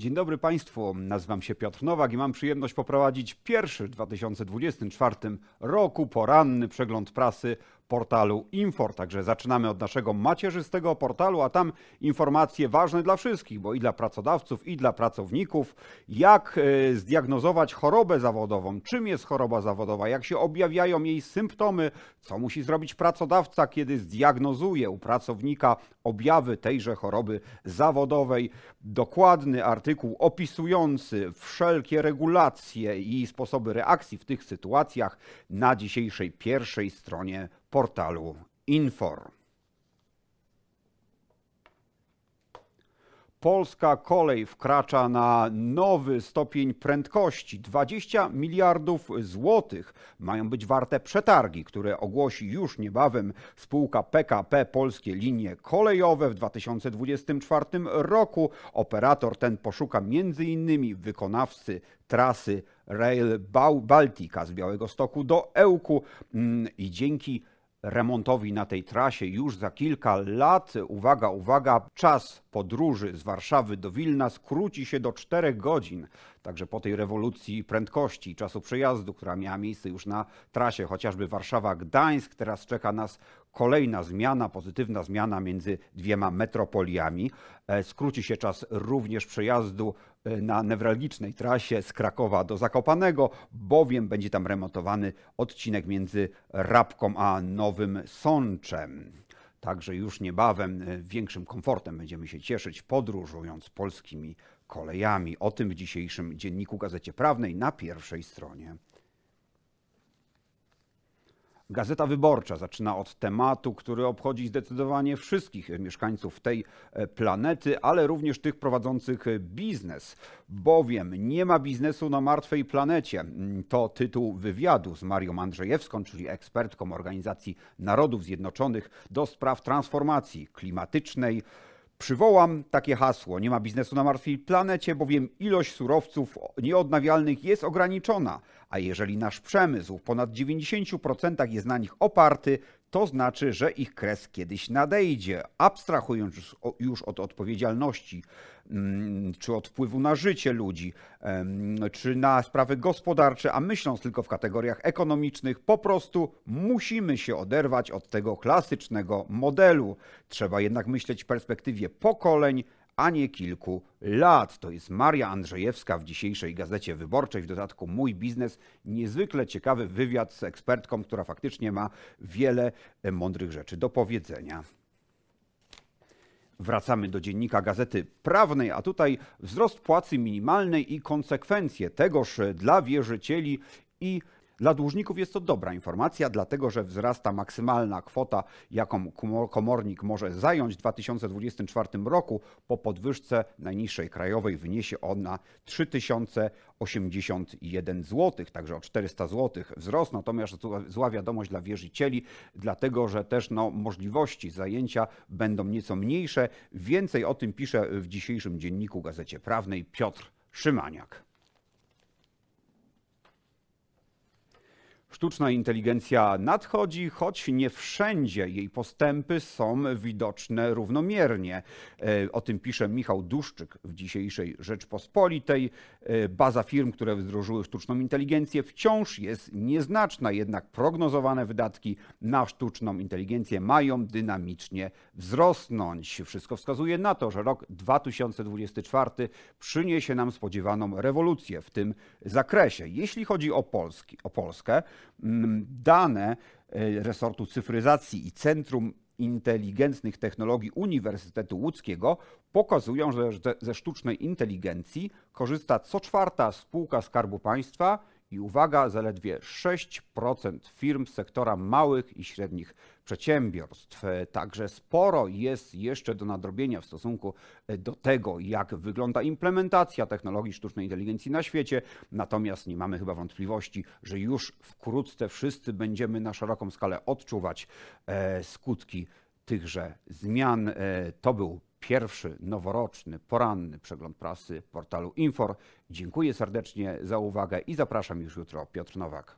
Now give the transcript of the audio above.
Dzień dobry Państwu, nazywam się Piotr Nowak i mam przyjemność poprowadzić pierwszy w 2024 roku poranny przegląd prasy portalu Infor. Także zaczynamy od naszego macierzystego portalu, a tam informacje ważne dla wszystkich, bo i dla pracodawców, i dla pracowników. Jak e, zdiagnozować chorobę zawodową, czym jest choroba zawodowa, jak się objawiają jej symptomy, co musi zrobić pracodawca, kiedy zdiagnozuje u pracownika objawy tejże choroby zawodowej. Dokładny artykuł opisujący wszelkie regulacje i sposoby reakcji w tych sytuacjach na dzisiejszej pierwszej stronie portalu Infor. Polska kolej wkracza na nowy stopień prędkości. 20 miliardów złotych mają być warte przetargi, które ogłosi już niebawem spółka PKP Polskie Linie Kolejowe w 2024 roku. Operator ten poszuka m.in. wykonawcy trasy Rail Baltica z Białego Stoku do Ełku mm, i dzięki remontowi na tej trasie już za kilka lat, uwaga, uwaga, czas podróży z Warszawy do Wilna skróci się do 4 godzin. Także po tej rewolucji prędkości, czasu przejazdu, która miała miejsce już na trasie, chociażby Warszawa-Gdańsk, teraz czeka nas kolejna zmiana, pozytywna zmiana między dwiema metropoliami. E, skróci się czas również przejazdu e, na newralgicznej trasie z Krakowa do Zakopanego, bowiem będzie tam remontowany odcinek między Rabką a Nowym Sączem. Także już niebawem e, większym komfortem będziemy się cieszyć podróżując polskimi kolejami. O tym w dzisiejszym dzienniku Gazecie Prawnej na pierwszej stronie. Gazeta Wyborcza zaczyna od tematu, który obchodzi zdecydowanie wszystkich mieszkańców tej e, planety, ale również tych prowadzących biznes, bowiem nie ma biznesu na martwej planecie. Mm, to tytuł wywiadu z Marią Andrzejewską, czyli ekspertką Organizacji Narodów Zjednoczonych do spraw transformacji klimatycznej. Przywołam takie hasło: Nie ma biznesu na martwej planecie, bowiem ilość surowców nieodnawialnych jest ograniczona, a jeżeli nasz przemysł w ponad 90% jest na nich oparty, to znaczy, że ich kres kiedyś nadejdzie. Abstrahując już od odpowiedzialności, mm, czy od wpływu na życie ludzi, czy na sprawy gospodarcze, a myśląc tylko w kategoriach ekonomicznych, po prostu musimy się oderwać od tego klasycznego modelu. Trzeba jednak myśleć w perspektywie pokoleń, a nie kilku lat. To jest Maria Andrzejewska w dzisiejszej Gazecie Wyborczej, w dodatku Mój Biznes. Niezwykle ciekawy wywiad z ekspertką, która faktycznie ma wiele mądrych rzeczy do powiedzenia. Wracamy do dziennika Gazety Prawnej, a tutaj wzrost płacy minimalnej i konsekwencje tegoż dla wierzycieli i dla dłużników jest to dobra informacja, dlatego że wzrasta maksymalna kwota, jaką komornik może zająć w 2024 roku. Po podwyżce najniższej krajowej wyniesie ona 3081 zł, także o 400 zł wzrost. Natomiast zła wiadomość dla wierzycieli, dlatego że też no, możliwości zajęcia będą nieco mniejsze. Więcej o tym pisze w dzisiejszym dzienniku Gazecie Prawnej Piotr Szymaniak. Sztuczna inteligencja nadchodzi, choć nie wszędzie jej postępy są widoczne równomiernie. E, o tym pisze Michał Duszczyk w dzisiejszej Rzeczpospolitej. E, baza firm, które wdrożyły sztuczną inteligencję, wciąż jest nieznaczna, jednak prognozowane wydatki na sztuczną inteligencję mają dynamicznie wzrosnąć. Wszystko wskazuje na to, że rok 2024 przyniesie nam spodziewaną rewolucję w tym zakresie. Jeśli chodzi o, Polski, o Polskę, dane e, resortu cyfryzacji i Centrum Inteligentnych Technologii Uniwersytetu Łódzkiego pokazują, że ze sztucznej inteligencji korzysta co czwarta spółka Skarbu Państwa i uwaga, zaledwie 6% firm sektora małych i średnich przedsiębiorstw. Także sporo jest jeszcze do nadrobienia w stosunku do tego, jak wygląda implementacja technologii sztucznej inteligencji na świecie. Natomiast nie mamy chyba wątpliwości, że już wkrótce wszyscy będziemy na szeroką skalę odczuwać e, skutki tychże zmian. E, to był pierwszy noworoczny, poranny przegląd prasy portalu Infor. Dziękuję serdecznie za uwagę i zapraszam już jutro. Piotr Nowak.